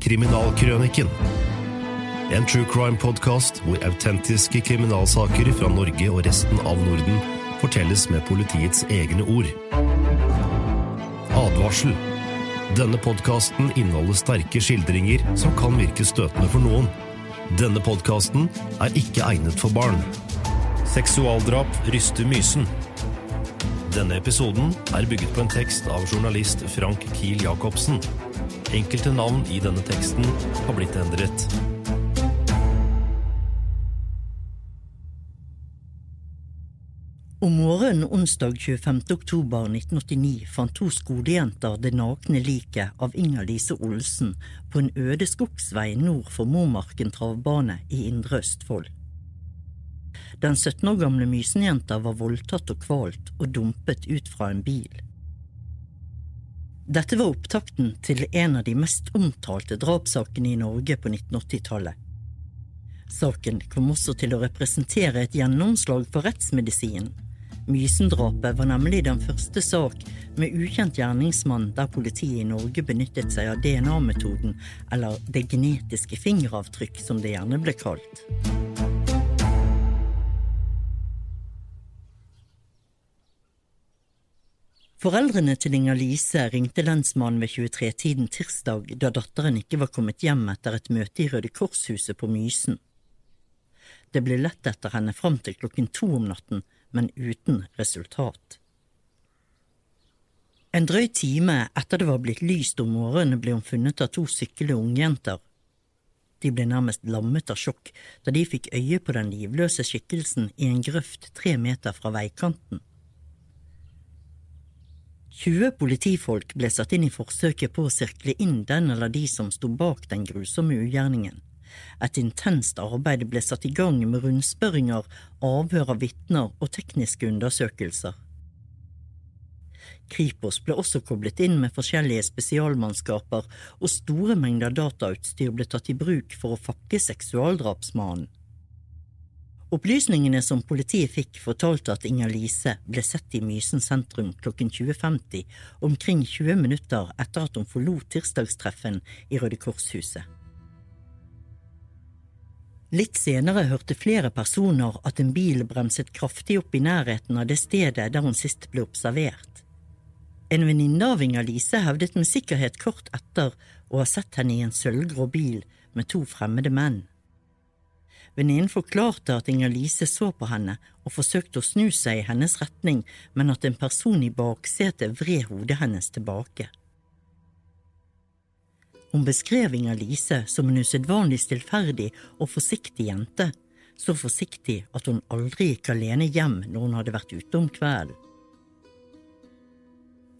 Kriminalkrøniken. En true crime-podkast hvor autentiske kriminalsaker fra Norge og resten av Norden fortelles med politiets egne ord. Advarsel. Denne podkasten inneholder sterke skildringer som kan virke støtende for noen. Denne podkasten er ikke egnet for barn. Seksualdrap ryster mysen. Denne episoden er bygget på en tekst av journalist Frank Kiel Jacobsen. Enkelte navn i denne teksten har blitt endret. Om morgenen onsdag 25. oktober 1989 fant to skolejenter det nakne liket av Inger-Lise Olsen på en øde skogsvei nord for Momarken travbane i Indre Østfold. Den 17 år gamle Mysen-jenta var voldtatt og kvalt og dumpet ut fra en bil. Dette var opptakten til en av de mest omtalte drapssakene i Norge på 1980-tallet. Saken kom også til å representere et gjennomslag for rettsmedisinen. Mysendrapet var nemlig den første sak med ukjent gjerningsmann der politiet i Norge benyttet seg av DNA-metoden, eller det genetiske fingeravtrykk som det gjerne ble kalt. Foreldrene til Inger-Lise ringte lensmannen ved 23-tiden tirsdag da datteren ikke var kommet hjem etter et møte i Røde Kors-huset på Mysen. Det ble lett etter henne fram til klokken to om natten, men uten resultat. En drøy time etter det var blitt lyst om morgenen, ble hun funnet av to syklende ungjenter. De ble nærmest lammet av sjokk da de fikk øye på den livløse skikkelsen i en grøft tre meter fra veikanten. 20 politifolk ble satt inn i forsøket på å sirkle inn den eller de som sto bak den grusomme ugjerningen. Et intenst arbeid ble satt i gang med rundspørringer, avhør av vitner og tekniske undersøkelser. Kripos ble også koblet inn med forskjellige spesialmannskaper, og store mengder datautstyr ble tatt i bruk for å fakke seksualdrapsmannen. Opplysningene som politiet fikk, fortalte at Inger-Lise ble sett i Mysen sentrum klokken 20.50, omkring 20 minutter etter at hun forlot tirsdagstreffen i Røde Kors-huset. Litt senere hørte flere personer at en bil bremset kraftig opp i nærheten av det stedet der hun sist ble observert. En venninne av Inger-Lise hevdet med sikkerhet kort etter å ha sett henne i en sølvgrå bil med to fremmede menn. Venninnen forklarte at Inger-Lise så på henne og forsøkte å snu seg i hennes retning, men at en person i baksetet vred hodet hennes tilbake. Hun beskrev Inger-Lise som en usedvanlig stillferdig og forsiktig jente, så forsiktig at hun aldri gikk alene hjem når hun hadde vært ute om kvelden.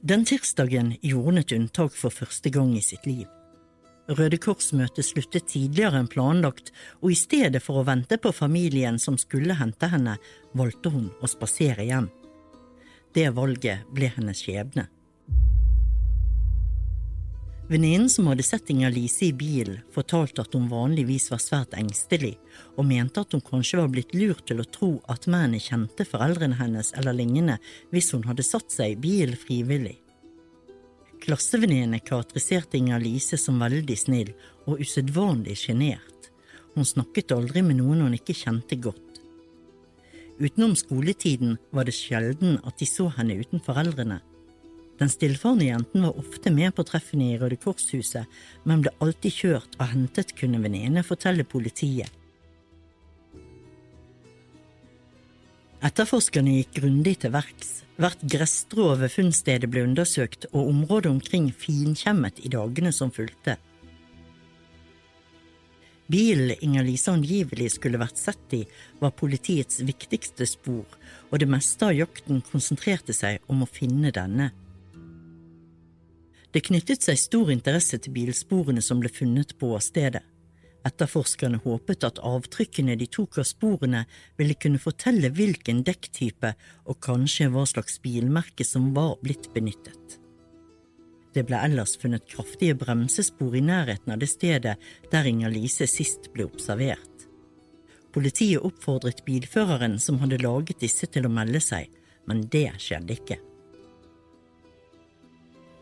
Den tirsdagen gjorde hun et unntak for første gang i sitt liv. Røde Kors-møtet sluttet tidligere enn planlagt, og i stedet for å vente på familien som skulle hente henne, valgte hun å spasere hjem. Det valget ble hennes skjebne. Venninnen som hadde sett Inger-Lise i bilen, fortalte at hun vanligvis var svært engstelig, og mente at hun kanskje var blitt lurt til å tro at mennene kjente foreldrene hennes eller lignende hvis hun hadde satt seg i bilen frivillig. Klassevenninnene karakteriserte Inger-Lise som veldig snill og usedvanlig sjenert. Hun snakket aldri med noen hun ikke kjente godt. Utenom skoletiden var det sjelden at de så henne uten foreldrene. Den stillfarne jenten var ofte med på treffene i Røde Kors-huset, men ble alltid kjørt og hentet, kunne venninnene fortelle politiet. Etterforskerne gikk grundig til verks. Hvert gresstrå ved funnstedet ble undersøkt, og området omkring finkjemmet i dagene som fulgte. Bilen Inger-Lise angivelig skulle vært sett i, var politiets viktigste spor, og det meste av jakten konsentrerte seg om å finne denne. Det knyttet seg stor interesse til bilsporene som ble funnet på stedet. Etterforskerne håpet at avtrykkene de tok av sporene, ville kunne fortelle hvilken dekktype og kanskje hva slags bilmerke som var blitt benyttet. Det ble ellers funnet kraftige bremsespor i nærheten av det stedet der Inger-Lise sist ble observert. Politiet oppfordret bilføreren som hadde laget disse til å melde seg, men det skjedde ikke.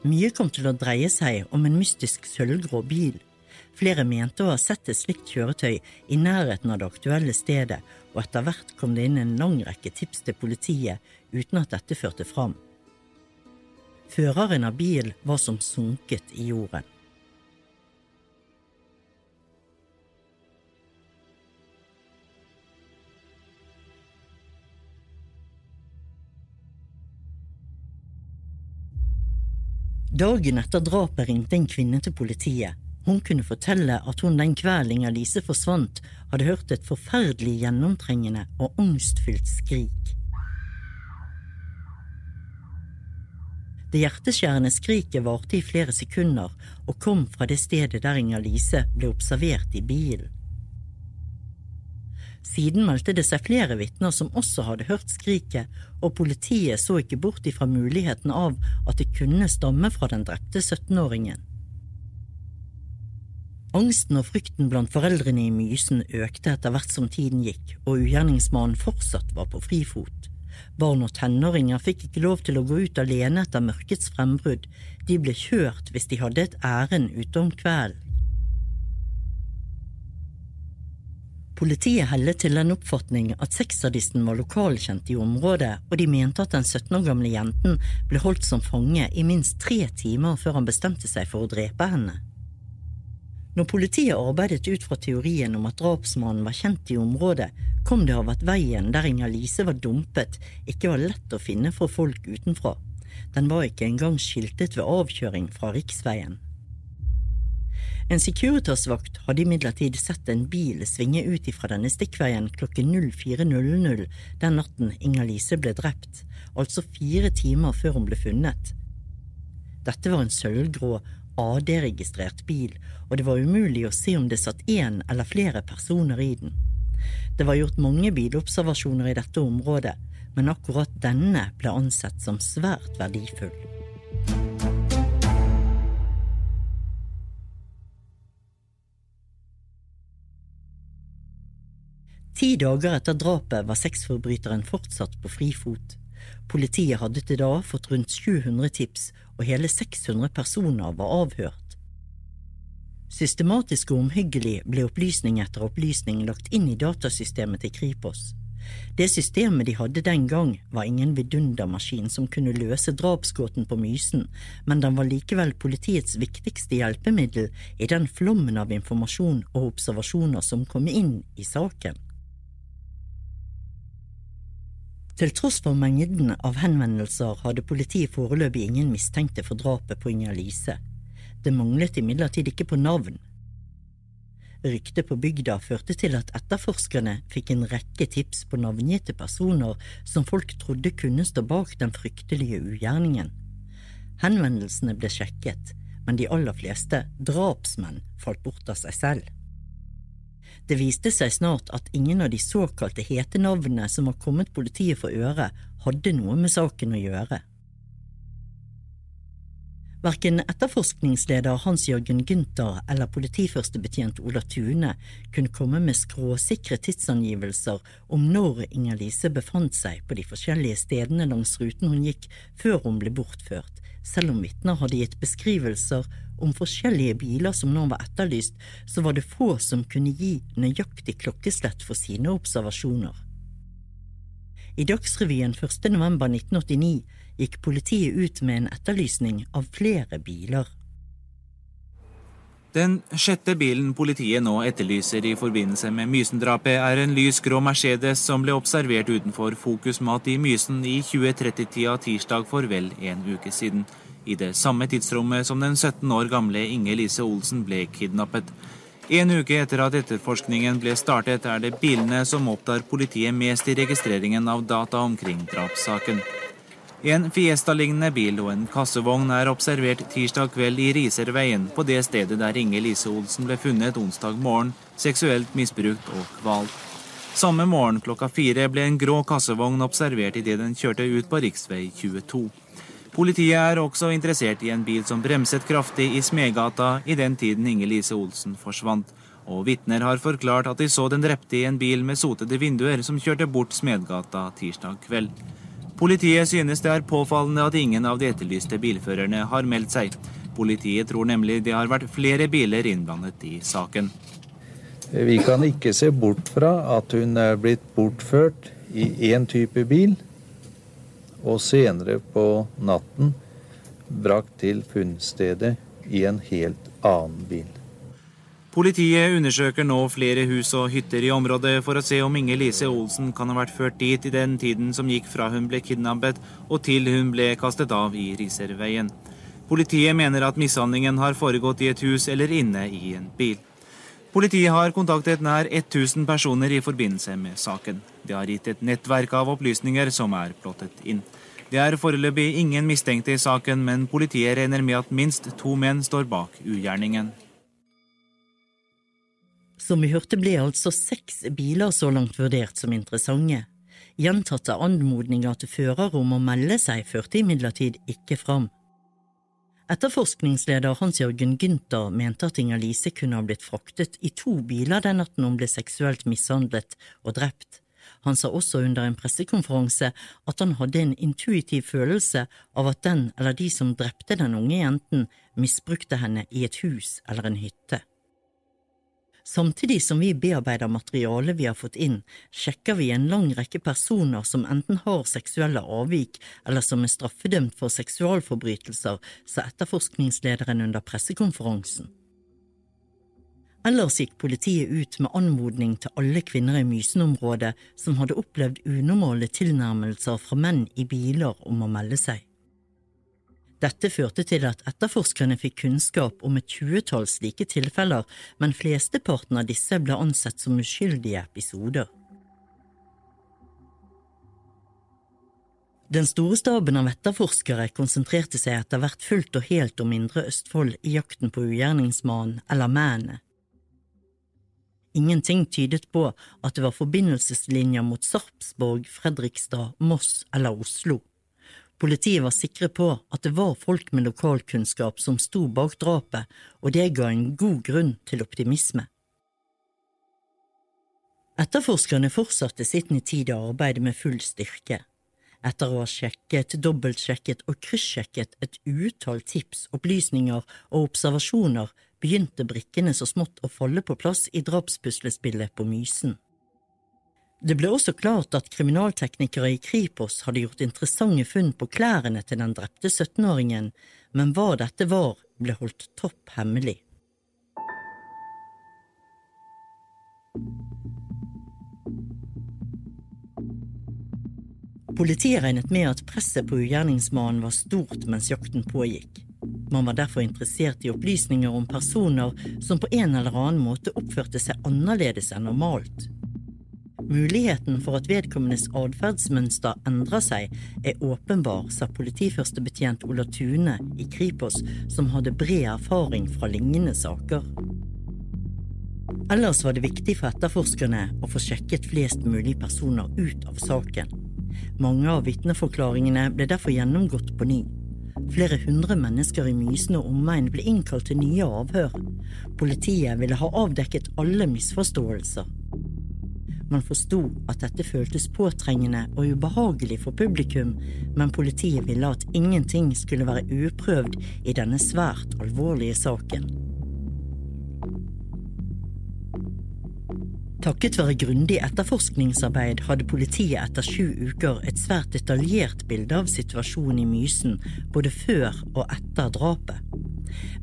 Mye kom til å dreie seg om en mystisk sølvgrå bil Flere mente å ha sett et slikt kjøretøy i nærheten av det aktuelle stedet, og etter hvert kom det inn en lang rekke tips til politiet uten at dette førte fram. Føreren av bilen var som sunket i jorden. Dagen etter drapet ringte en kvinne til politiet. Hun kunne fortelle at hun den kvelden Inger-Lise forsvant, hadde hørt et forferdelig gjennomtrengende og angstfylt skrik. Det hjerteskjærende skriket varte i flere sekunder og kom fra det stedet der Inger-Lise ble observert i bilen. Siden meldte det seg flere vitner som også hadde hørt skriket, og politiet så ikke bort ifra muligheten av at det kunne stamme fra den drepte 17-åringen. Angsten og frykten blant foreldrene i Mysen økte etter hvert som tiden gikk, og ugjerningsmannen fortsatt var på frifot. Barn og tenåringer fikk ikke lov til å gå ut alene etter mørkets frembrudd, de ble kjørt hvis de hadde et ærend ute om kvelden. Politiet hellet til den oppfatning at sexsadisten var lokalkjent i området, og de mente at den 17 år gamle jenten ble holdt som fange i minst tre timer før han bestemte seg for å drepe henne. Når politiet arbeidet ut fra teorien om at drapsmannen var kjent i området, kom det av at veien der Inger-Lise var dumpet, ikke var lett å finne for folk utenfra. Den var ikke engang skiltet ved avkjøring fra riksveien. En Securitas-vakt hadde imidlertid sett en bil svinge ut ifra denne stikkveien klokken 04.00 den natten Inger-Lise ble drept, altså fire timer før hun ble funnet. Dette var en sølvgrå, AD-registrert bil, og det var umulig å se om det satt én eller flere personer i den. Det var gjort mange bilobservasjoner i dette området, men akkurat denne ble ansett som svært verdifull. Ti dager etter drapet var sexforbryteren fortsatt på frifot. Politiet hadde til da fått rundt 700 tips, og hele 600 personer var avhørt. Systematisk og omhyggelig ble opplysning etter opplysning lagt inn i datasystemet til Kripos. Det systemet de hadde den gang, var ingen vidundermaskin som kunne løse drapsgåten på Mysen, men den var likevel politiets viktigste hjelpemiddel i den flommen av informasjon og observasjoner som kom inn i saken. Til tross for mengden av henvendelser hadde politiet foreløpig ingen mistenkte for drapet på Inger-Lise. Det manglet imidlertid ikke på navn. Ryktet på bygda førte til at etterforskerne fikk en rekke tips på navngitte personer som folk trodde kunne stå bak den fryktelige ugjerningen. Henvendelsene ble sjekket, men de aller fleste drapsmenn falt bort av seg selv. Det viste seg snart at ingen av de såkalte hetenavnene som var kommet politiet for øre, hadde noe med saken å gjøre. Verken etterforskningsleder Hans-Jørgen Gunther eller politiførstebetjent Ola Tune kunne komme med skråsikre tidsangivelser om når Inger-Lise befant seg på de forskjellige stedene langs ruten hun gikk før hun ble bortført, selv om vitner hadde gitt beskrivelser om forskjellige biler som nå var etterlyst, så var det få som kunne gi nøyaktig klokkeslett for sine observasjoner. I Dagsrevyen 1. november 1989 gikk politiet ut med en etterlysning av flere biler. Den sjette bilen politiet nå etterlyser i forbindelse med Mysen-drapet, er en lys grå Mercedes som ble observert utenfor Fokus Mat i Mysen i 2030-tida tirsdag for vel en uke siden i det samme tidsrommet som den 17 år gamle Inge Lise Olsen ble kidnappet. En uke etter at etterforskningen ble startet, er det bilene som opptar politiet mest i registreringen av data omkring drapssaken. En Fiesta-lignende bil og en kassevogn er observert tirsdag kveld i Riserveien, på det stedet der Inge Lise Olsen ble funnet onsdag morgen, seksuelt misbrukt og kvalt. Samme morgen klokka fire ble en grå kassevogn observert idet den kjørte ut på rv. 22. Politiet er også interessert i en bil som bremset kraftig i Smedgata i den tiden Inger-Lise Olsen forsvant, og vitner har forklart at de så den drepte i en bil med sotede vinduer som kjørte bort Smedgata tirsdag kveld. Politiet synes det er påfallende at ingen av de etterlyste bilførerne har meldt seg. Politiet tror nemlig det har vært flere biler innblandet i saken. Vi kan ikke se bort fra at hun er blitt bortført i én type bil, og senere på natten brakt til funnstedet i en helt annen bil. Politiet undersøker nå flere hus og hytter i området for å se om Inger Lise Olsen kan ha vært ført dit i den tiden som gikk fra hun ble kidnappet og til hun ble kastet av i Riserveien. Politiet mener at mishandlingen har foregått i et hus eller inne i en bil. Politiet har kontaktet nær 1000 personer i forbindelse med saken. De har gitt et nettverk av opplysninger som er plottet inn. Det er foreløpig ingen mistenkte i saken, men politiet regner med at minst to menn står bak ugjerningen. Som vi hørte ble altså seks biler så langt vurdert som interessante. Gjentatte anmodninger til fører om å melde seg førte imidlertid ikke fram. Etterforskningsleder Hans-Jørgen Gynter mente at Inger-Lise kunne ha blitt fraktet i to biler den natten hun ble seksuelt mishandlet og drept. Han sa også under en pressekonferanse at han hadde en intuitiv følelse av at den eller de som drepte den unge jenten, misbrukte henne i et hus eller en hytte. Samtidig som vi bearbeider materialet vi har fått inn, sjekker vi en lang rekke personer som enten har seksuelle avvik eller som er straffedømt for seksualforbrytelser, sa etterforskningslederen under pressekonferansen. Ellers gikk politiet ut med anmodning til alle kvinner i Mysen-området som hadde opplevd unormale tilnærmelser fra menn i biler om å melde seg. Dette førte til at etterforskerne fikk kunnskap om et tjuetall slike tilfeller, men flesteparten av disse ble ansett som uskyldige episoder. Den store staben av etterforskere konsentrerte seg etter hvert fullt og helt om Indre Østfold i jakten på ugjerningsmannen eller mennene. Ingenting tydet på at det var forbindelseslinjer mot Sarpsborg, Fredrikstad, Moss eller Oslo. Politiet var sikre på at det var folk med lokalkunnskap som sto bak drapet, og det ga en god grunn til optimisme. Etterforskerne fortsatte sitt nitide arbeid med full styrke. Etter å ha sjekket, dobbeltsjekket og kryssjekket et utall tips, opplysninger og observasjoner, begynte brikkene så smått å falle på plass i drapspuslespillet på Mysen. Det ble også klart at kriminalteknikere i Kripos hadde gjort interessante funn på klærne til den drepte 17-åringen, men hva dette var, ble holdt topp hemmelig. Politiet regnet med at presset på ugjerningsmannen var stort mens jakten pågikk. Man var derfor interessert i opplysninger om personer som på en eller annen måte oppførte seg annerledes enn normalt. Muligheten for at vedkommendes atferdsmønster endrer seg, er åpenbar, sa politiførstebetjent Ola Tune i Kripos, som hadde bred erfaring fra lignende saker. Ellers var det viktig for etterforskerne å få sjekket flest mulig personer ut av saken. Mange av vitneforklaringene ble derfor gjennomgått på ny. Flere hundre mennesker i Mysen og omegn ble innkalt til nye avhør. Politiet ville ha avdekket alle misforståelser. Man forsto at dette føltes påtrengende og ubehagelig for publikum, men politiet ville at ingenting skulle være uprøvd i denne svært alvorlige saken. Takket være grundig etterforskningsarbeid hadde politiet etter sju uker et svært detaljert bilde av situasjonen i Mysen både før og etter drapet.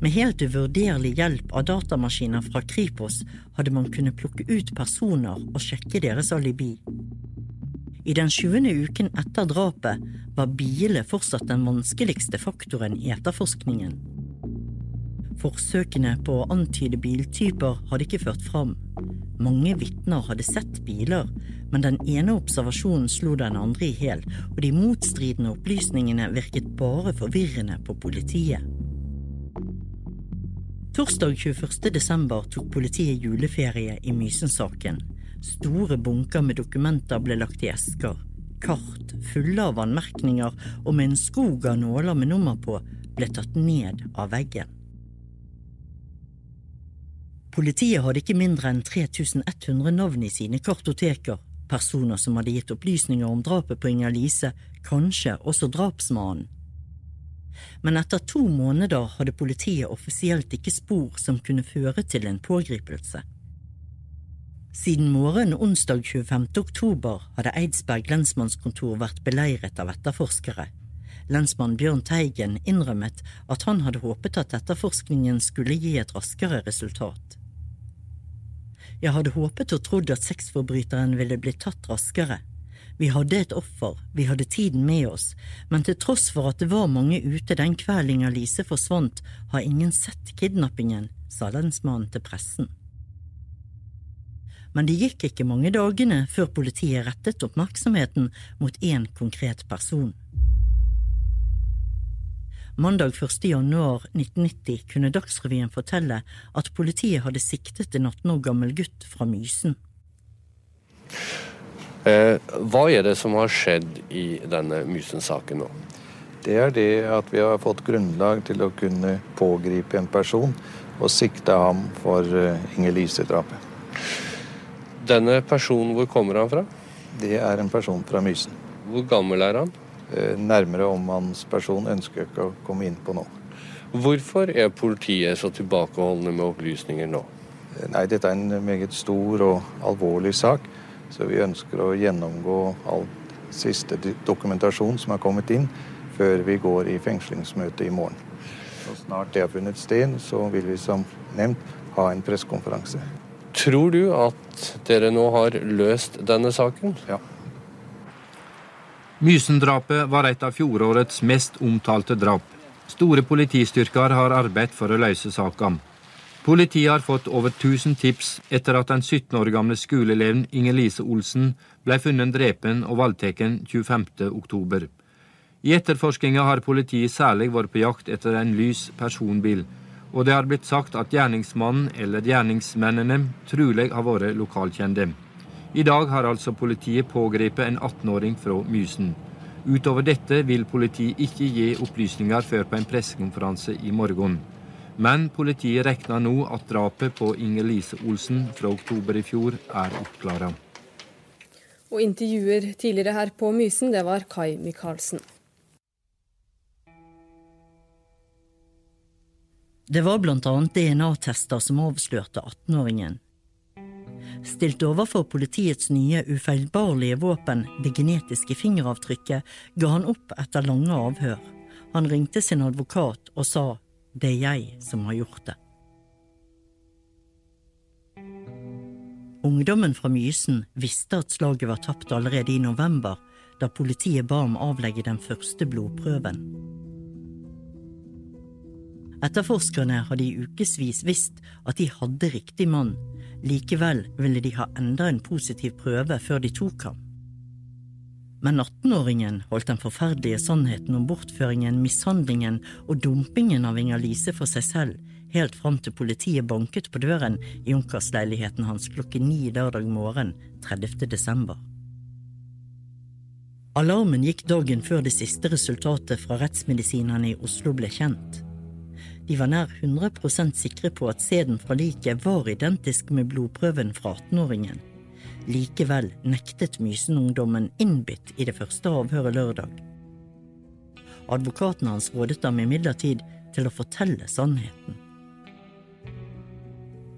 Med helt uvurderlig hjelp av datamaskiner fra Kripos hadde man kunnet plukke ut personer og sjekke deres alibi. I den sjuende uken etter drapet var biler fortsatt den vanskeligste faktoren i etterforskningen. Forsøkene på å antyde biltyper hadde ikke ført fram. Mange vitner hadde sett biler, men den ene observasjonen slo den andre i hjel, og de motstridende opplysningene virket bare forvirrende på politiet. Torsdag 21. desember tok politiet juleferie i Mysen-saken. Store bunker med dokumenter ble lagt i esker. Kart fulle av anmerkninger og med en skog av nåler med nummer på ble tatt ned av veggen. Politiet hadde ikke mindre enn 3100 navn i sine kartoteker, personer som hadde gitt opplysninger om drapet på Inger-Lise, kanskje også drapsmannen. Men etter to måneder hadde politiet offisielt ikke spor som kunne føre til en pågripelse. Siden morgenen onsdag 25. oktober hadde Eidsberg lensmannskontor vært beleiret av etterforskere. Lensmann Bjørn Teigen innrømmet at han hadde håpet at etterforskningen skulle gi et raskere resultat. Jeg hadde håpet og trodd at sexforbryteren ville blitt tatt raskere. Vi hadde et offer, vi hadde tiden med oss, men til tross for at det var mange ute den kvelden Inger-Lise forsvant, har ingen sett kidnappingen, sa lensmannen til pressen men det gikk ikke mange dagene før politiet rettet oppmerksomheten mot én konkret person. Mandag 1. januar 1990 kunne Dagsrevyen fortelle at politiet hadde siktet en 18 år gammel gutt fra Mysen. Eh, hva er det som har skjedd i denne Mysen-saken nå? Det er det at vi har fått grunnlag til å kunne pågripe en person og sikte ham for eh, Inger-Lise-drapet. Denne personen, hvor kommer han fra? Det er en person fra Mysen. Hvor gammel er han? Eh, nærmere om hans person ønsker jeg ikke å komme inn på nå. Hvorfor er politiet så tilbakeholdne med opplysninger nå? Nei, Dette er en meget stor og alvorlig sak, så vi ønsker å gjennomgå all siste dokumentasjon som har kommet inn, før vi går i fengslingsmøte i morgen. Så snart det har funnet sted, så vil vi som nevnt ha en pressekonferanse. Tror du at dere nå har løst denne saken? Ja. Mysen-drapet var et av fjorårets mest omtalte drap. Store politistyrker har arbeidet for å løse saken. Politiet har fått over 1000 tips etter at den 17 år gamle skoleeleven Inger-Lise Olsen ble funnet drepen og voldtatt 25.10. I etterforskninga har politiet særlig vært på jakt etter en lys personbil og det har blitt sagt at gjerningsmannen eller gjerningsmennene trolig har vært lokalkjente. I dag har altså politiet pågrepet en 18-åring fra Mysen. Utover dette vil politiet ikke gi opplysninger før på en pressekonferanse i morgen. Men politiet regner nå at drapet på Inger-Lise Olsen fra oktober i fjor er oppklara. Og intervjuer tidligere her på Mysen, det var Kai Michaelsen. Det var annet DNA-tester som avslørte 18-åringen. Stilt overfor politiets nye ufeilbarlige våpen, det genetiske fingeravtrykket, ga han opp etter lange avhør. Han ringte sin advokat og sa det er jeg som har gjort det. Ungdommen fra Mysen visste at slaget var tapt allerede i november, da politiet ba om avlegge den første blodprøven. Etterforskerne hadde i ukevis visst at de hadde riktig mann, likevel ville de ha enda en positiv prøve før de tok ham. Men 18-åringen holdt den forferdelige sannheten om bortføringen, mishandlingen og dumpingen av Inger-Lise for seg selv, helt fram til politiet banket på døren i ungkarsleiligheten hans klokken ni lørdag morgen 30. desember. Alarmen gikk dagen før det siste resultatet fra rettsmedisinerne i Oslo ble kjent. De var nær 100% sikre på at sæden fra liket var identisk med blodprøven fra 18-åringen. Likevel nektet Mysen-ungdommen innbitt i det første avhøret lørdag. Advokaten hans rådet ham imidlertid til å fortelle sannheten.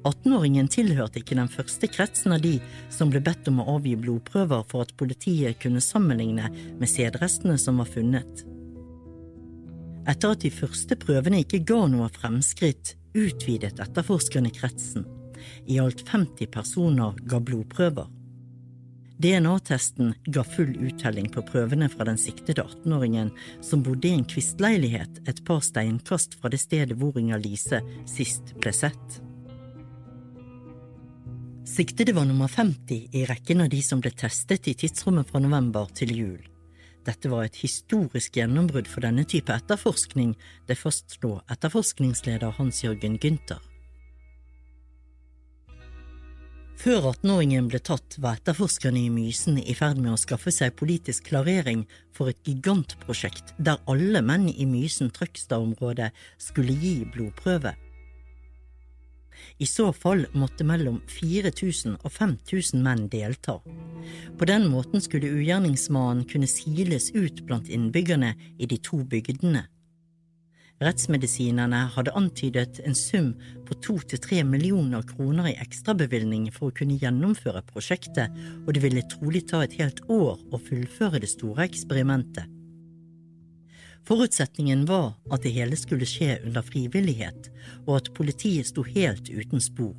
18-åringen tilhørte ikke den første kretsen av de som ble bedt om å avgi blodprøver for at politiet kunne sammenligne med sædrestene som var funnet. Etter at de første prøvene ikke ga noe fremskritt, utvidet etterforskerne kretsen. I alt 50 personer ga blodprøver. DNA-testen ga full uttelling på prøvene fra den siktede 18-åringen som bodde i en kvistleilighet et par steinkast fra det stedet hvor Inger-Lise sist ble sett. Siktede var nummer 50 i rekken av de som ble testet i tidsrommet fra november til jul. Dette var et historisk gjennombrudd for denne type etterforskning, det fastslo etterforskningsleder Hans-Jørgen Gynter. Før 18-åringen ble tatt, var etterforskerne i Mysen i ferd med å skaffe seg politisk klarering for et gigantprosjekt der alle menn i Mysen-Trøgstad-området skulle gi blodprøve. I så fall måtte mellom 4000 og 5000 menn delta. På den måten skulle ugjerningsmannen kunne siles ut blant innbyggerne i de to bygdene. Rettsmedisinerne hadde antydet en sum på to til tre millioner kroner i ekstrabevilgning for å kunne gjennomføre prosjektet, og det ville trolig ta et helt år å fullføre det store eksperimentet. Forutsetningen var at det hele skulle skje under frivillighet, og at politiet sto helt uten spor.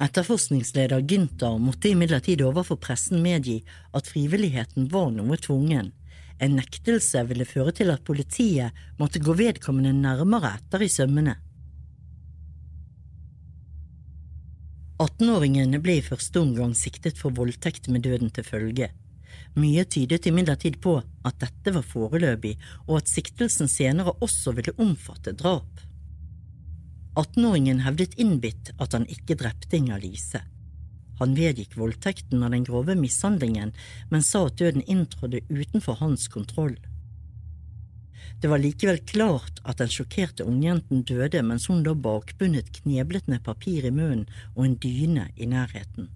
Etterforskningsleder Gynter måtte imidlertid overfor pressen medgi at frivilligheten var noe tvungen. En nektelse ville føre til at politiet måtte gå vedkommende nærmere etter i sømmene. 18-åringen ble i første omgang siktet for voldtekt med døden til følge. Mye tydet imidlertid på at dette var foreløpig, og at siktelsen senere også ville omfatte drap. 18-åringen hevdet innbitt at han ikke drepte Inger-Lise. Han vedgikk voldtekten og den grove mishandlingen, men sa at døden inntrådde utenfor hans kontroll. Det var likevel klart at den sjokkerte ungjenten døde mens hun lå bakbundet kneblet med papir i munnen og en dyne i nærheten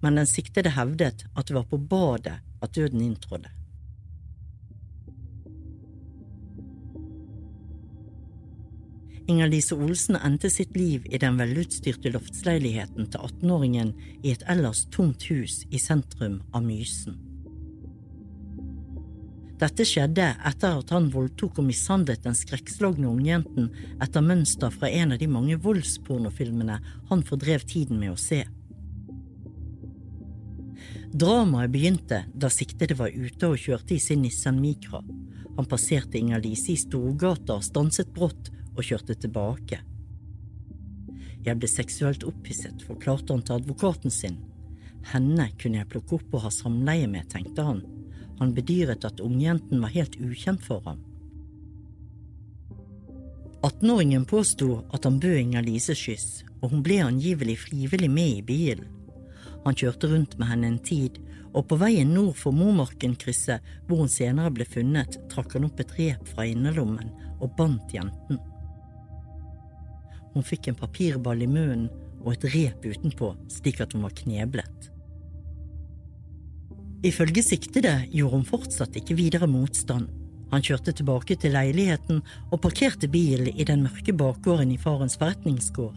men den siktede hevdet at det var på badet at døden inntrådde. Inger-Lise Olsen endte sitt liv i den velutstyrte loftsleiligheten til 18-åringen i et ellers tomt hus i sentrum av Mysen. Dette skjedde etter at han voldtok og mishandlet den skrekkslagne ungjenten etter mønster fra en av de mange voldspornofilmene han fordrev tiden med å se. Dramaet begynte da siktede var ute og kjørte i sin Nissan Micra. Han passerte Inger-Lise i Storgata, stanset brått og kjørte tilbake. Jeg ble seksuelt opphisset, forklarte han til advokaten sin. Henne kunne jeg plukke opp og ha samleie med, tenkte han. Han bedyret at ungjenten var helt ukjent for ham. 18-åringen påsto at han bød Inger-Lise skyss, og hun ble angivelig frivillig med i bilen. Han kjørte rundt med henne en tid, og på veien nord for Momarken-krysset, hvor hun senere ble funnet, trakk han opp et rep fra innerlommen og bandt jenten. Hun fikk en papirball i munnen og et rep utenpå, slik at hun var kneblet. Ifølge siktede gjorde hun fortsatt ikke videre motstand. Han kjørte tilbake til leiligheten og parkerte bilen i den mørke bakgården i farens forretningsgård.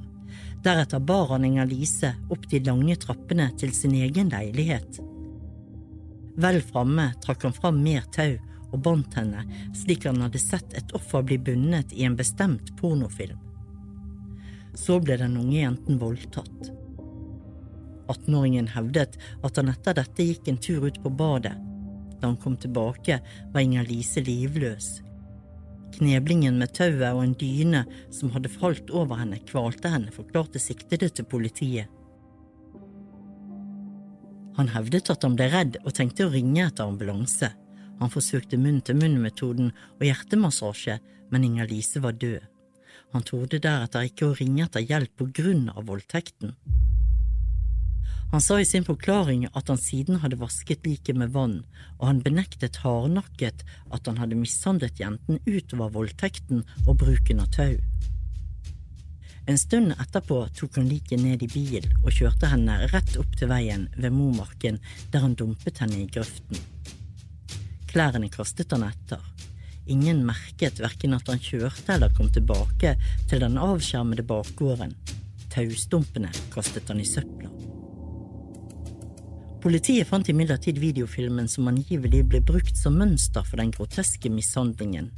Deretter bar han Inger-Lise opp de lange trappene til sin egen leilighet. Vel framme trakk han fram mer tau og bandt henne slik han hadde sett et offer bli bundet i en bestemt pornofilm. Så ble den unge jenten voldtatt. 18-åringen hevdet at han etter dette gikk en tur ut på badet. Da han kom tilbake, var Inger-Lise livløs, Kneblingen med tauet og en dyne som hadde falt over henne, kvalte henne, forklarte siktede til politiet. Han hevdet at han ble redd og tenkte å ringe etter ambulanse. Han forsøkte munn-til-munn-metoden og hjertemassasje, men Inger-Lise var død. Han torde deretter ikke å ringe etter hjelp på grunn av voldtekten. Han sa i sin forklaring at han siden hadde vasket liket med vann, og han benektet hardnakket at han hadde mishandlet jenten utover voldtekten og bruken av tau. En stund etterpå tok han liket ned i bil og kjørte henne rett opp til veien ved Momarken, der han dumpet henne i grøften. Klærne kastet han etter. Ingen merket verken at han kjørte eller kom tilbake til den avskjermede bakgården. Taustumpene kastet han i søpla. Politiet fant imidlertid videofilmen som angivelig ble brukt som mønster for den groteske mishandlingen.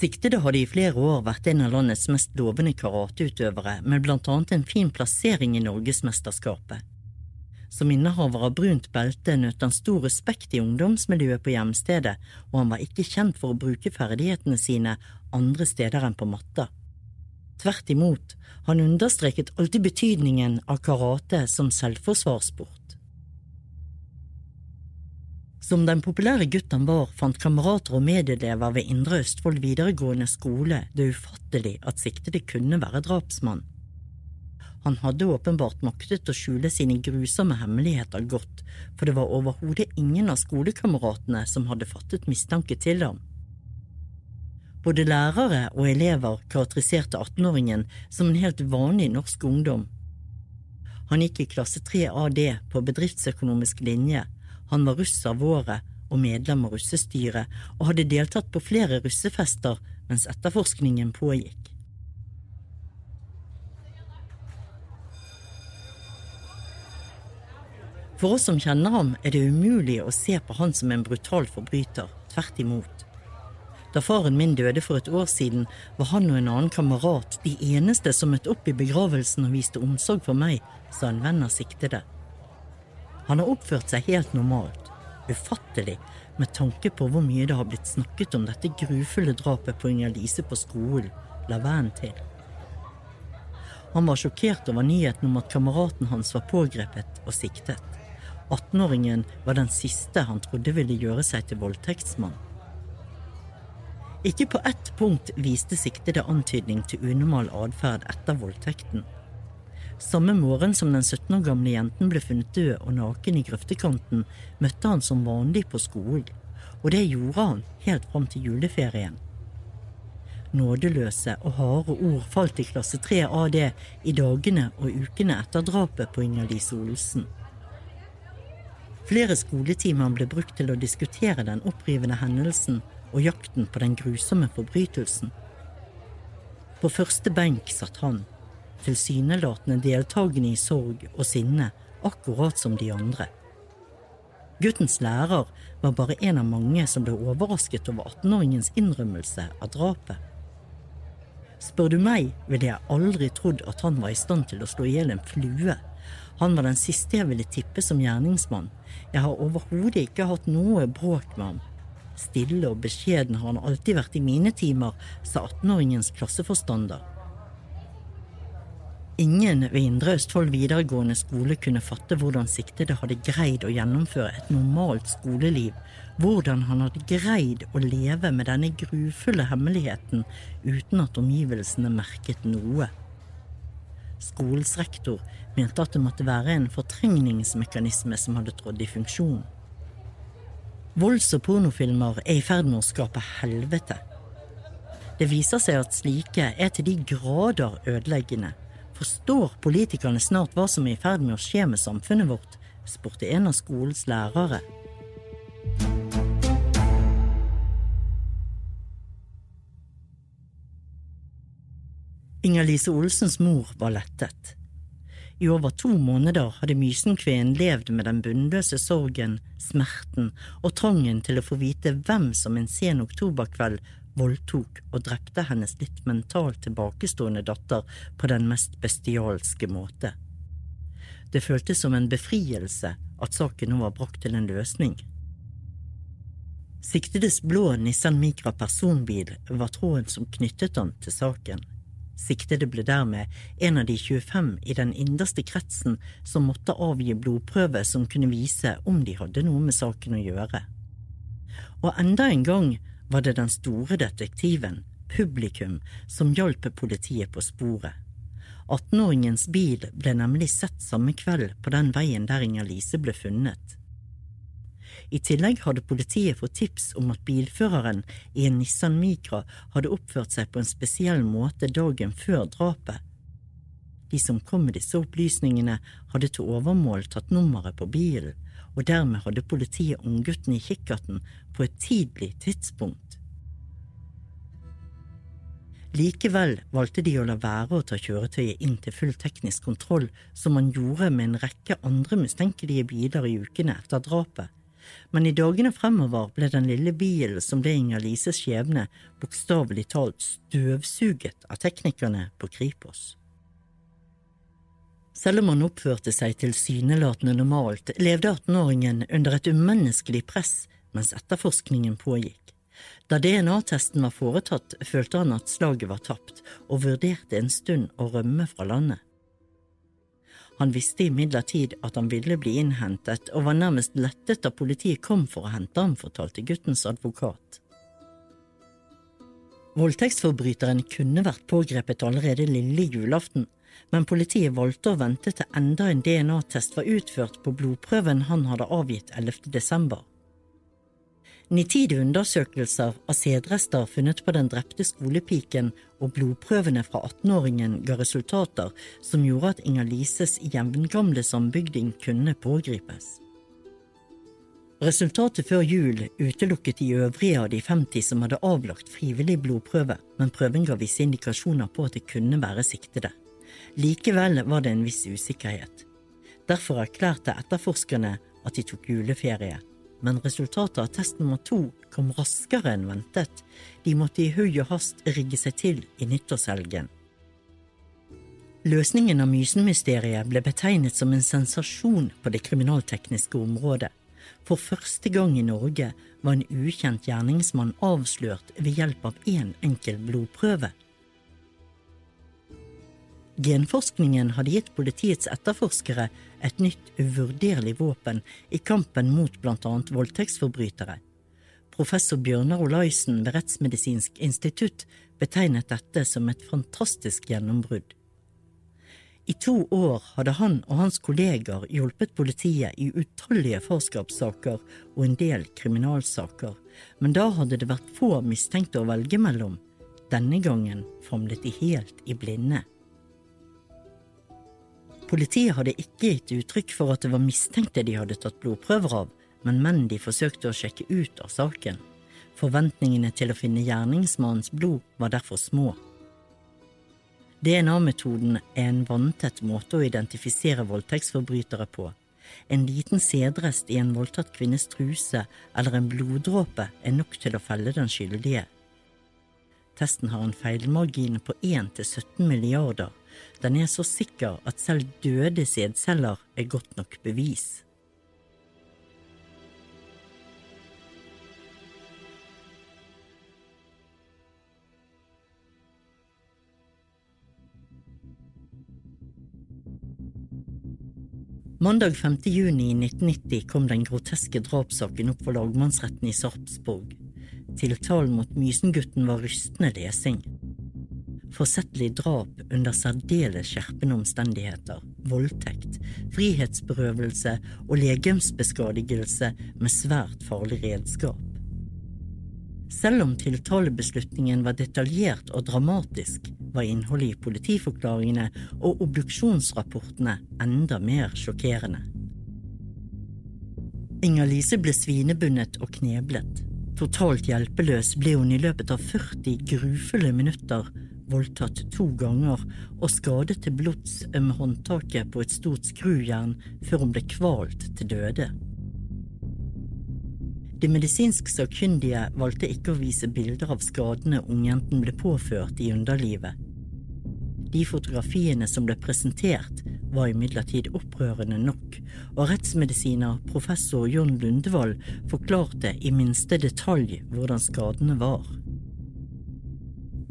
Siktede hadde i flere år vært en av landets mest lovende karateutøvere, med blant annet en fin plassering i Norgesmesterskapet. Som innehaver av brunt belte nøt han stor respekt i ungdomsmiljøet på hjemstedet, og han var ikke kjent for å bruke ferdighetene sine andre steder enn på matta. Tvert imot, han understreket alltid betydningen av karate som selvforsvarssport. Som den populære gutt han var, fant kamerater og medelever ved Indre Østfold videregående skole det ufattelig at siktede kunne være drapsmann. Han hadde åpenbart maktet å skjule sine grusomme hemmeligheter godt, for det var overhodet ingen av skolekameratene som hadde fattet mistanke til ham. Både lærere og elever karakteriserte 18-åringen som en helt vanlig norsk ungdom. Han gikk i klasse 3 AD på bedriftsøkonomisk linje, Han var russ av året og medlem av russestyret, og hadde deltatt på flere russefester mens etterforskningen pågikk. For oss som kjenner ham, er det umulig å se på han som en brutal forbryter, tvert imot. Da faren min døde for et år siden, var han og en annen kamerat de eneste som møtte opp i begravelsen og viste omsorg for meg, sa en venn av siktede. Han har oppført seg helt normalt, ufattelig med tanke på hvor mye det har blitt snakket om dette grufulle drapet på Inger Lise på skolen, la vennen til. Han var sjokkert over nyheten om at kameraten hans var pågrepet og siktet. 18-åringen var den siste han trodde ville gjøre seg til voldtektsmann. Ikke på ett punkt viste siktede antydning til unormal atferd etter voldtekten. Samme morgen som den 17 år gamle jenten ble funnet død og naken i grøftekanten, møtte han som vanlig på skolen, og det gjorde han helt fram til juleferien. Nådeløse og harde ord falt i klasse 3 AD i dagene og ukene etter drapet på Inger-Lise Olsen. Flere skoletimer ble brukt til å diskutere den opprivende hendelsen og jakten på den grusomme forbrytelsen. På første benk satt han, tilsynelatende deltakende i sorg og sinne, akkurat som de andre. Guttens lærer var bare en av mange som ble overrasket over 18-åringens innrømmelse av drapet. Spør du meg, ville jeg aldri trodd at han var i stand til å slå i hjel en flue. Han var den siste jeg ville tippe som gjerningsmann. Jeg har overhodet ikke hatt noe bråk med ham. Stille og beskjeden har han alltid vært i mine timer, sa 18-åringens klasseforstander. Ingen ved Indre Østfold videregående skole kunne fatte hvordan siktede hadde greid å gjennomføre et normalt skoleliv, hvordan han hadde greid å leve med denne grufulle hemmeligheten uten at omgivelsene merket noe. Skolens rektor mente at det måtte være en fortrengningsmekanisme som hadde trådt i funksjon. Volds- og pornofilmer er i ferd med å skape helvete. Det viser seg at slike er til de grader ødeleggende Forstår politikerne snart hva som er i ferd med å skje med samfunnet vårt? spurte en av skolens lærere. Inger-Lise Olsens mor var lettet. I over to måneder hadde Mysenkveen levd med den bunnløse sorgen, smerten og trangen til å få vite hvem som en sen oktoberkveld voldtok og drepte hennes litt mentalt tilbakestående datter på den mest bestialske måte. Det føltes som en befrielse at saken nå var brakt til en løsning. Siktedes blå Nissan Micra personbil var tråden som knyttet han til saken. Siktede ble dermed en av de 25 i den innerste kretsen som måtte avgi blodprøve som kunne vise om de hadde noe med saken å gjøre. Og enda en gang var det den store detektiven, publikum, som hjalp politiet på sporet. 18-åringens bil ble nemlig sett samme kveld på den veien der Inger-Lise ble funnet. I tillegg hadde politiet fått tips om at bilføreren i en Nissan Micra hadde oppført seg på en spesiell måte dagen før drapet. De som kom med disse opplysningene, hadde til overmål tatt nummeret på bilen, og dermed hadde politiet unggutten i kikkerten på et tidlig tidspunkt. Likevel valgte de å la være å ta kjøretøyet inn til full teknisk kontroll, som man gjorde med en rekke andre mistenkelige biler i ukene etter drapet, men i dagene fremover ble den lille bilen som ble Inger-Lises skjebne, bokstavelig talt støvsuget av teknikerne på Kripos. Selv om han oppførte seg tilsynelatende normalt, levde 18-åringen under et umenneskelig press mens etterforskningen pågikk. Da DNA-testen var foretatt, følte han at slaget var tapt, og vurderte en stund å rømme fra landet. Han visste imidlertid at han ville bli innhentet, og var nærmest lettet da politiet kom for å hente ham, fortalte guttens advokat. Voldtektsforbryteren kunne vært pågrepet allerede lille julaften, men politiet valgte å vente til enda en DNA-test var utført på blodprøven han hadde avgitt 11. desember. Nitide undersøkelser av sædrester funnet på den drepte skolepiken og blodprøvene fra 18-åringen ga resultater som gjorde at Inger-Lises jevngamle sambygding kunne pågripes. Resultatet før jul utelukket de øvrige av de 50 som hadde avlagt frivillig blodprøve, men prøven ga visse indikasjoner på at det kunne være siktede. Likevel var det en viss usikkerhet. Derfor erklærte etterforskerne at de tok juleferie, men resultatet av test nummer to kom raskere enn ventet. De måtte i hui og hast rigge seg til i nyttårshelgen. Løsningen av Mysen-mysteriet ble betegnet som en sensasjon på det kriminaltekniske området. For første gang i Norge var en ukjent gjerningsmann avslørt ved hjelp av én en enkel blodprøve. Genforskningen hadde gitt politiets etterforskere et nytt uvurderlig våpen i kampen mot blant annet voldtektsforbrytere. Professor Bjørnar Olaisen ved Rettsmedisinsk institutt betegnet dette som et fantastisk gjennombrudd. I to år hadde han og hans kolleger hjulpet politiet i utallige farskapssaker og en del kriminalsaker, men da hadde det vært få mistenkte å velge mellom. Denne gangen famlet de helt i blinde. Politiet hadde ikke gitt uttrykk for at det var mistenkte de hadde tatt blodprøver av, men menn de forsøkte å sjekke ut av saken. Forventningene til å finne gjerningsmannens blod var derfor små. DNA-metoden er en vanntett måte å identifisere voldtektsforbrytere på. En liten sædrest i en voldtatt kvinnes truse eller en bloddråpe er nok til å felle den skyldige. Testen har en feilmargin på 1 til 17 milliarder. Den er så sikker at selv døde sædceller er godt nok bevis. Mandag 5. juni 1990 kom den groteske drapssaken opp for lagmannsretten i Sarpsborg. Tiltalen mot Mysen-gutten var rystende lesing. Forsettlig drap under særdeles skjerpende omstendigheter, voldtekt, frihetsberøvelse og legemsbeskadigelse med svært farlig redskap. Selv om tiltalebeslutningen var detaljert og dramatisk, var innholdet i politiforklaringene og obduksjonsrapportene enda mer sjokkerende. Inger-Lise ble svinebundet og kneblet. Totalt hjelpeløs ble hun i løpet av 40 grufulle minutter voldtatt to ganger og skadet til blods med håndtaket på et stort skrujern før hun ble kvalt til døde. De medisinsk sakkyndige valgte ikke å vise bilder av skadene ungjenten ble påført i underlivet. De fotografiene som ble presentert, var imidlertid opprørende nok, og rettsmedisiner professor John Lundevold forklarte i minste detalj hvordan skadene var.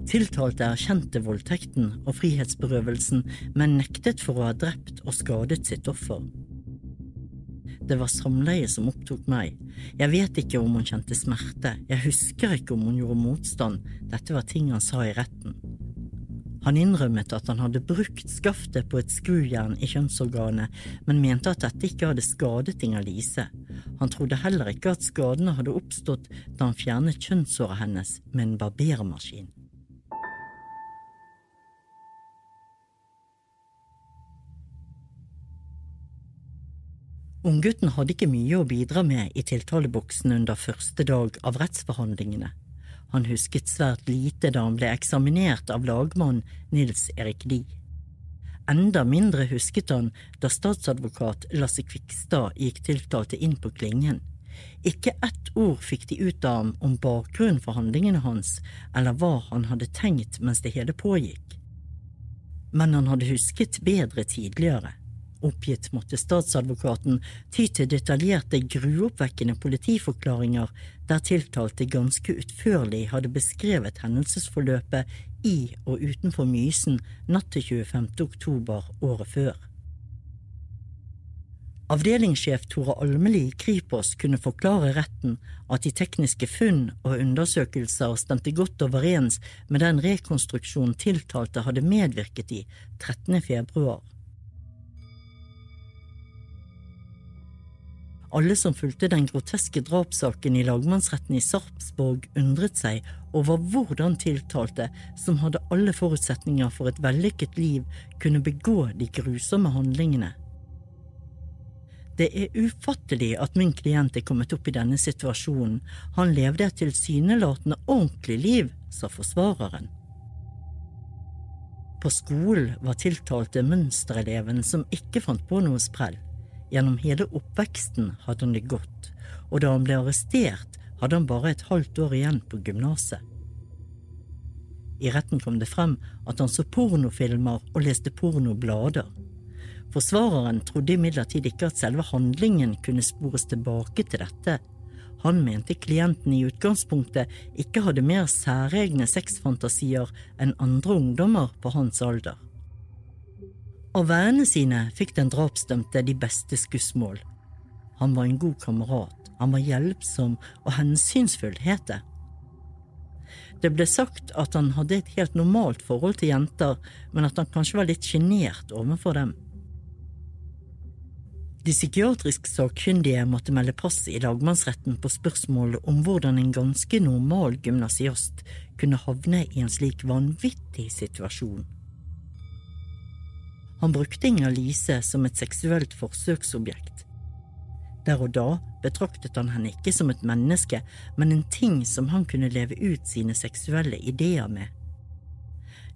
Tiltalte erkjente voldtekten og frihetsberøvelsen, men nektet for å ha drept og skadet sitt offer. Det var samleie som opptok meg. Jeg vet ikke om hun kjente smerte, jeg husker ikke om hun gjorde motstand, dette var ting han sa i retten. Han innrømmet at han hadde brukt skaftet på et skrujern i kjønnsorganet, men mente at dette ikke hadde skadet Inger-Lise. Han trodde heller ikke at skadene hadde oppstått da han fjernet kjønnshåret hennes med en barbermaskin. Unggutten hadde ikke mye å bidra med i tiltaleboksen under første dag av rettsforhandlingene. Han husket svært lite da han ble eksaminert av lagmann Nils Erik Lie. Enda mindre husket han da statsadvokat Lasse Kvikstad gikk tiltalte inn på klingen. Ikke ett ord fikk de ut av ham om bakgrunnen for handlingene hans, eller hva han hadde tenkt mens det hele pågikk. Men han hadde husket bedre tidligere. Oppgitt måtte statsadvokaten ty til detaljerte, gruoppvekkende politiforklaringer der tiltalte ganske utførlig hadde beskrevet hendelsesforløpet i og utenfor Mysen natt til 25. oktober året før. Avdelingssjef Tore Almeli i Kripos kunne forklare retten at de tekniske funn og undersøkelser stemte godt overens med den rekonstruksjonen tiltalte hadde medvirket i 13. februar. Alle som fulgte den groteske drapssaken i lagmannsretten i Sarpsborg, undret seg over hvordan tiltalte, som hadde alle forutsetninger for et vellykket liv, kunne begå de grusomme handlingene. Det er ufattelig at min klient er kommet opp i denne situasjonen. Han levde et tilsynelatende ordentlig liv, sa forsvareren. På skolen var tiltalte mønstereleven som ikke fant på noe sprell. Gjennom hele oppveksten hadde han det godt, og da han ble arrestert, hadde han bare et halvt år igjen på gymnaset. I retten kom det frem at han så pornofilmer og leste pornoblader. Forsvareren trodde imidlertid ikke at selve handlingen kunne spores tilbake til dette. Han mente klienten i utgangspunktet ikke hadde mer særegne sexfantasier enn andre ungdommer på hans alder. Av vennene sine fikk den drapsdømte de beste skussmål. Han var en god kamerat, han var hjelpsom og hensynsfull, het det. Det ble sagt at han hadde et helt normalt forhold til jenter, men at han kanskje var litt sjenert overfor dem. De psykiatrisk sakkyndige måtte melde pass i lagmannsretten på spørsmålet om hvordan en ganske normal gymnasiast kunne havne i en slik vanvittig situasjon. Han brukte Inger-Lise som et seksuelt forsøksobjekt. Der og da betraktet han henne ikke som et menneske, men en ting som han kunne leve ut sine seksuelle ideer med.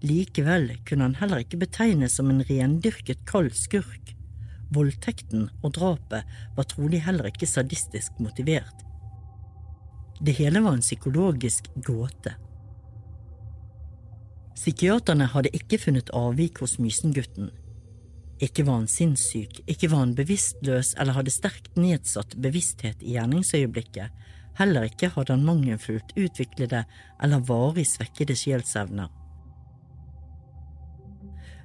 Likevel kunne han heller ikke betegnes som en rendyrket kald skurk. Voldtekten og drapet var trolig heller ikke sadistisk motivert. Det hele var en psykologisk gåte. Psykiaterne hadde ikke funnet avvik hos Mysengutten. Ikke var han sinnssyk, ikke var han bevisstløs eller hadde sterkt nedsatt bevissthet i gjerningsøyeblikket, heller ikke hadde han mangelfullt utviklede eller varig svekkede sjelsevner.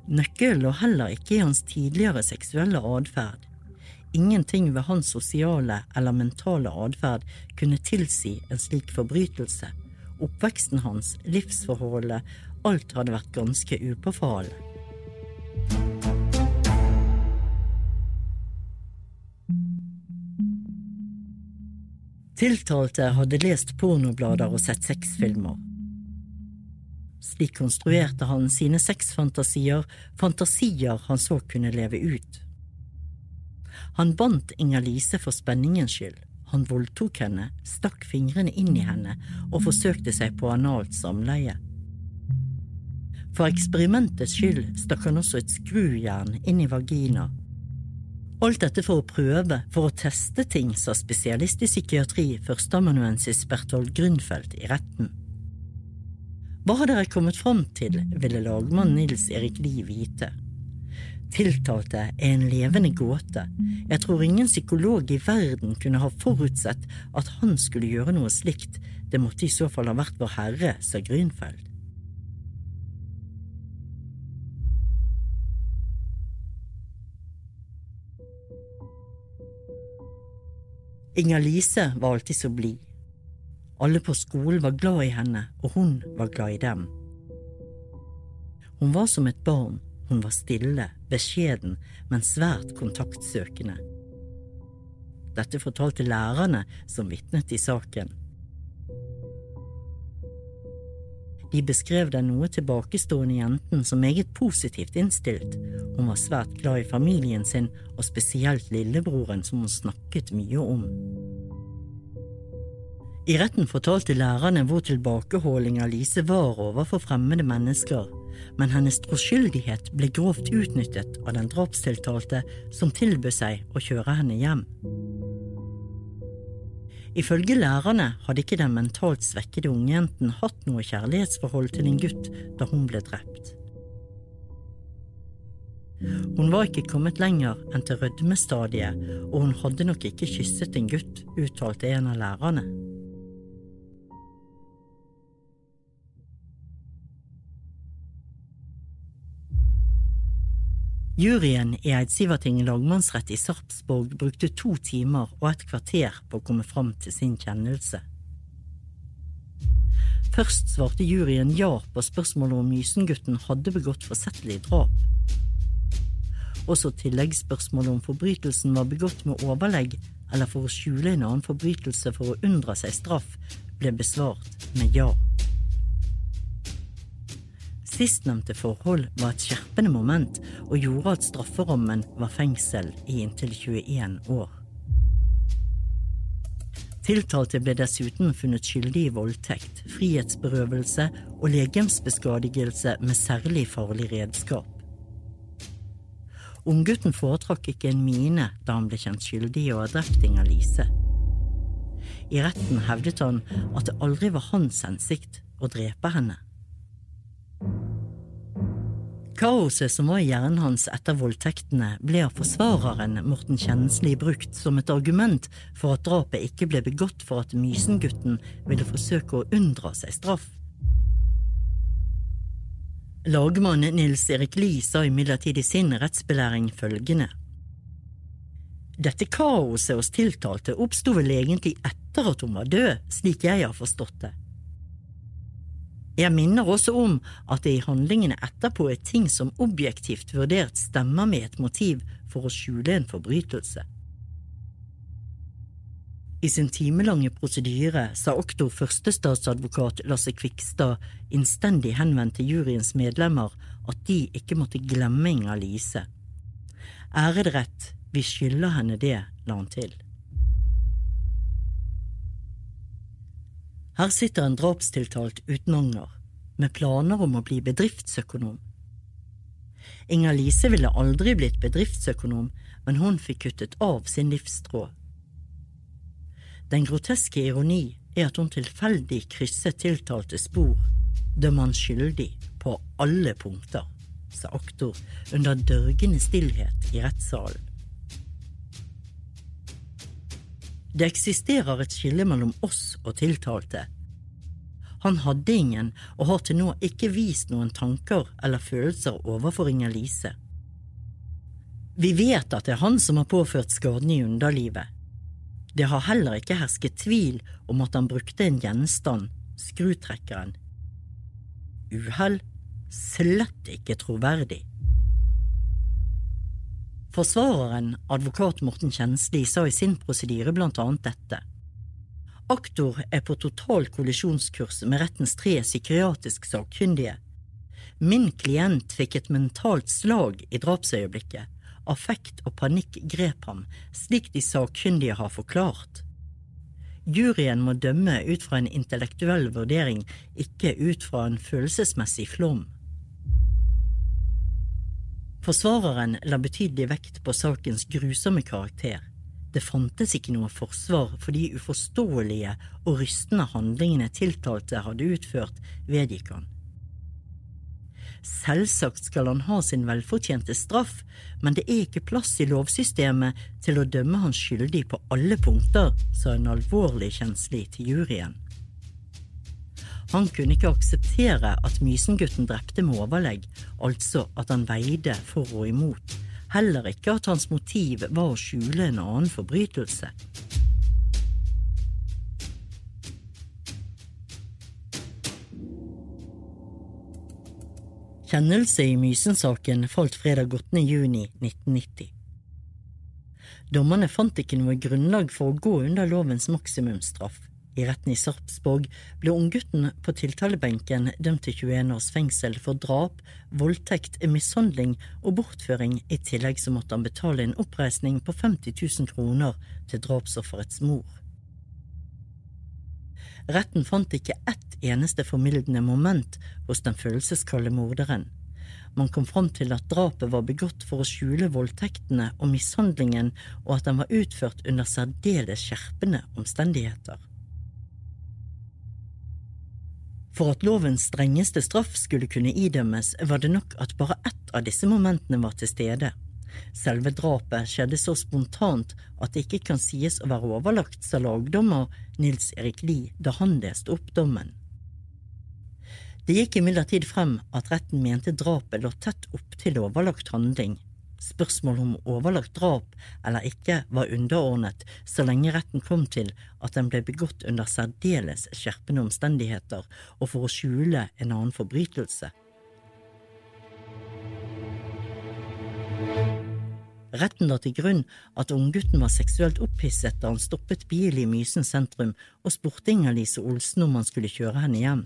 Nøkkelen lå heller ikke i hans tidligere seksuelle atferd. Ingenting ved hans sosiale eller mentale atferd kunne tilsi en slik forbrytelse. Oppveksten hans, livsforholdet, alt hadde vært ganske upåfallende. Tiltalte hadde lest pornoblader og sett sexfilmer. Slik konstruerte han sine sexfantasier, fantasier han så kunne leve ut. Han bandt Inger-Lise for spenningens skyld. Han voldtok henne, stakk fingrene inn i henne og forsøkte seg på analt samleie. For eksperimentets skyld stakk han også et skrujern inn i vagina. Alt dette for å prøve, for å teste ting, sa spesialist i psykiatri, førsteamanuensis Berthold Grunfeldt i retten. Hva har dere kommet fram til, ville lagmann Nils Erik Lie vite. Tiltalte er en levende gåte. Jeg tror ingen psykolog i verden kunne ha forutsett at han skulle gjøre noe slikt. Det måtte i så fall ha vært Vår Herre, sa Grünfeld. Inger-Lise var alltid så blid. Alle på skolen var glad i henne, og hun var glad i dem. Hun var som et barn, hun var stille, beskjeden, men svært kontaktsøkende. Dette fortalte lærerne som vitnet i saken. De beskrev den noe tilbakestående jenten som meget positivt innstilt. Hun var svært glad i familien sin, og spesielt lillebroren som hun snakket mye om. I retten fortalte lærerne hvor tilbakeholding Lise var overfor fremmede mennesker, men hennes troskyldighet ble grovt utnyttet av den drapstiltalte som tilbød seg å kjøre henne hjem. Ifølge lærerne hadde ikke den mentalt svekkede ungjenten hatt noe kjærlighetsforhold til en gutt da hun ble drept. Hun var ikke kommet lenger enn til rødmestadiet, og hun hadde nok ikke kysset en gutt, uttalte en av lærerne. Juryen i Eidsivating lagmannsrett i Sarpsborg brukte to timer og et kvarter på å komme fram til sin kjennelse. Først svarte juryen ja på spørsmålet om Mysengutten hadde begått forsettlig drap. Også tilleggsspørsmålet om forbrytelsen var begått med overlegg eller for å skjule en annen forbrytelse for å unndra seg straff, ble besvart med ja. Sistnevnte forhold var et skjerpende moment og gjorde at strafferommen var fengsel i inntil 21 år. Tiltalte ble dessuten funnet skyldig i voldtekt, frihetsberøvelse og legemsbeskadigelse med særlig farlig redskap. Unggutten foretrakk ikke en mine da han ble kjent skyldig i å ha drept Inger-Lise. I retten hevdet han at det aldri var hans hensikt å drepe henne. Kaoset som var i hjernen hans etter voldtektene, ble av forsvareren Morten Kjensli brukt som et argument for at drapet ikke ble begått for at Mysen-gutten ville forsøke å unndra seg straff. Lagmann Nils Erik Lie sa imidlertid i sin rettsbelæring følgende. Dette kaoset hos tiltalte oppsto vel egentlig etter at hun var død, slik jeg har forstått det. Jeg minner også om at det i handlingene etterpå er ting som objektivt vurdert stemmer med et motiv for å skjule en forbrytelse. I sin timelange prosedyre sa oktor førstestatsadvokat Lasse Kvikstad innstendig henvendt til juryens medlemmer at de ikke måtte glemme Inger Lise. Ærede rett, vi skylder henne det, la han til. Her sitter en drapstiltalt uten anger, med planer om å bli bedriftsøkonom. Inger Lise ville aldri blitt bedriftsøkonom, men hun fikk kuttet av sin livstråd. Den groteske ironi er at hun tilfeldig krysset tiltalte spor, dømmer han skyldig på alle punkter, sa aktor under dørgende stillhet i rettssalen. Det eksisterer et skille mellom oss og tiltalte. Han hadde ingen, og har til nå ikke vist noen tanker eller følelser overfor Inger-Lise. Vi vet at det er han som har påført skaden i underlivet. Det har heller ikke hersket tvil om at han brukte en gjenstand, skrutrekkeren. Uhell? Slett ikke troverdig. Forsvareren, advokat Morten Kjensli, sa i sin prosedyre blant annet dette. Aktor er på total kollisjonskurs med rettens tre psykiatrisk sakkyndige. Min klient fikk et mentalt slag i drapsøyeblikket. Affekt og panikk grep ham, slik de sakkyndige har forklart. Juryen må dømme ut fra en intellektuell vurdering, ikke ut fra en følelsesmessig flom. Forsvareren la betydelig vekt på sakens grusomme karakter. Det fantes ikke noe forsvar for de uforståelige og rystende handlingene tiltalte hadde utført, vedgikk han. Selvsagt skal han ha sin velfortjente straff, men det er ikke plass i lovsystemet til å dømme han skyldig på alle punkter, sa en alvorlig kjenslig til juryen. Han kunne ikke akseptere at Mysengutten drepte med overlegg, altså at han veide for og imot, heller ikke at hans motiv var å skjule en annen forbrytelse. Kjennelse i Mysen-saken falt fredag 8. juni 1990. Dommerne fant ikke noe grunnlag for å gå under lovens maksimumsstraff. I retten i Sarpsborg ble unggutten på tiltalebenken dømt til 21 års fengsel for drap, voldtekt, mishandling og bortføring. I tillegg så måtte han betale en oppreisning på 50 000 kroner til drapsofferets mor. Retten fant ikke ett eneste formildende moment hos den følelseskalde morderen. Man kom fram til at drapet var begått for å skjule voldtektene og mishandlingen, og at den var utført under særdeles skjerpende omstendigheter. For at lovens strengeste straff skulle kunne idømmes, var det nok at bare ett av disse momentene var til stede. Selve drapet skjedde så spontant at det ikke kan sies å være overlagt, sa lagdommer Nils Erik Lie da han leste opp dommen. Det gikk imidlertid frem at retten mente drapet lå tett opptil overlagt handling, Spørsmålet om overlagt drap eller ikke var underordnet så lenge retten kom til at den ble begått under særdeles skjerpende omstendigheter og for å skjule en annen forbrytelse. Retten la til grunn at unggutten var seksuelt opphisset da han stoppet bil i Mysen sentrum og spurte Inger-Lise Olsen om han skulle kjøre henne hjem.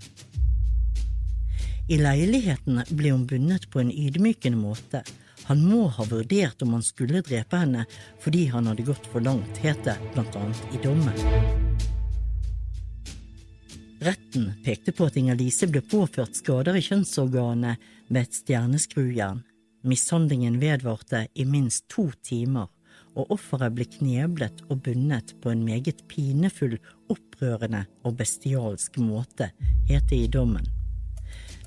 I leiligheten ble hun bundet på en ydmykende måte. Han må ha vurdert om han skulle drepe henne fordi han hadde gått for langt, het det annet i dommen. Retten pekte på at Inger-Lise ble påført skader i kjønnsorganet med et stjerneskrujern. Mishandlingen vedvarte i minst to timer, og offeret ble kneblet og bundet på en meget pinefull, opprørende og bestialsk måte, het det i dommen.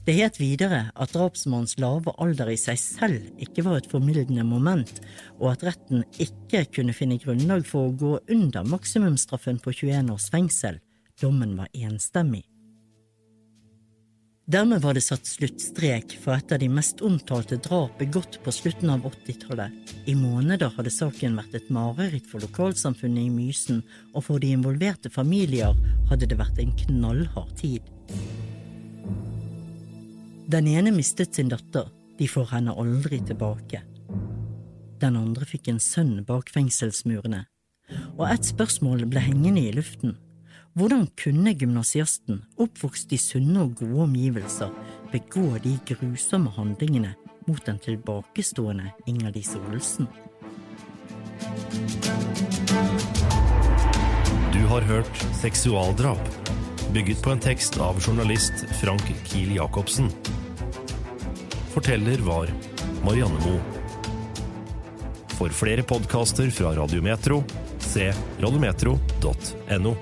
Det het videre at drapsmannens lave alder i seg selv ikke var et formildende moment, og at retten ikke kunne finne grunnlag for å gå under maksimumsstraffen på 21 års fengsel. Dommen var enstemmig. Dermed var det satt sluttstrek for et av de mest omtalte drap begått på slutten av 80-tallet. I måneder hadde saken vært et mareritt for lokalsamfunnet i Mysen, og for de involverte familier hadde det vært en knallhard tid. Den ene mistet sin datter, de får henne aldri tilbake. Den andre fikk en sønn bak fengselsmurene, og et spørsmål ble hengende i luften. Hvordan kunne gymnasiasten, oppvokst i sunne og gode omgivelser, begå de grusomme handlingene mot den tilbakestående Inger-Lise Olsen? Du har hørt Seksualdrap, bygget på en tekst av journalist Frank Kiel Jacobsen. Forteller var Marianne Moe. For flere podkaster fra Radiometro, se radiometro.no.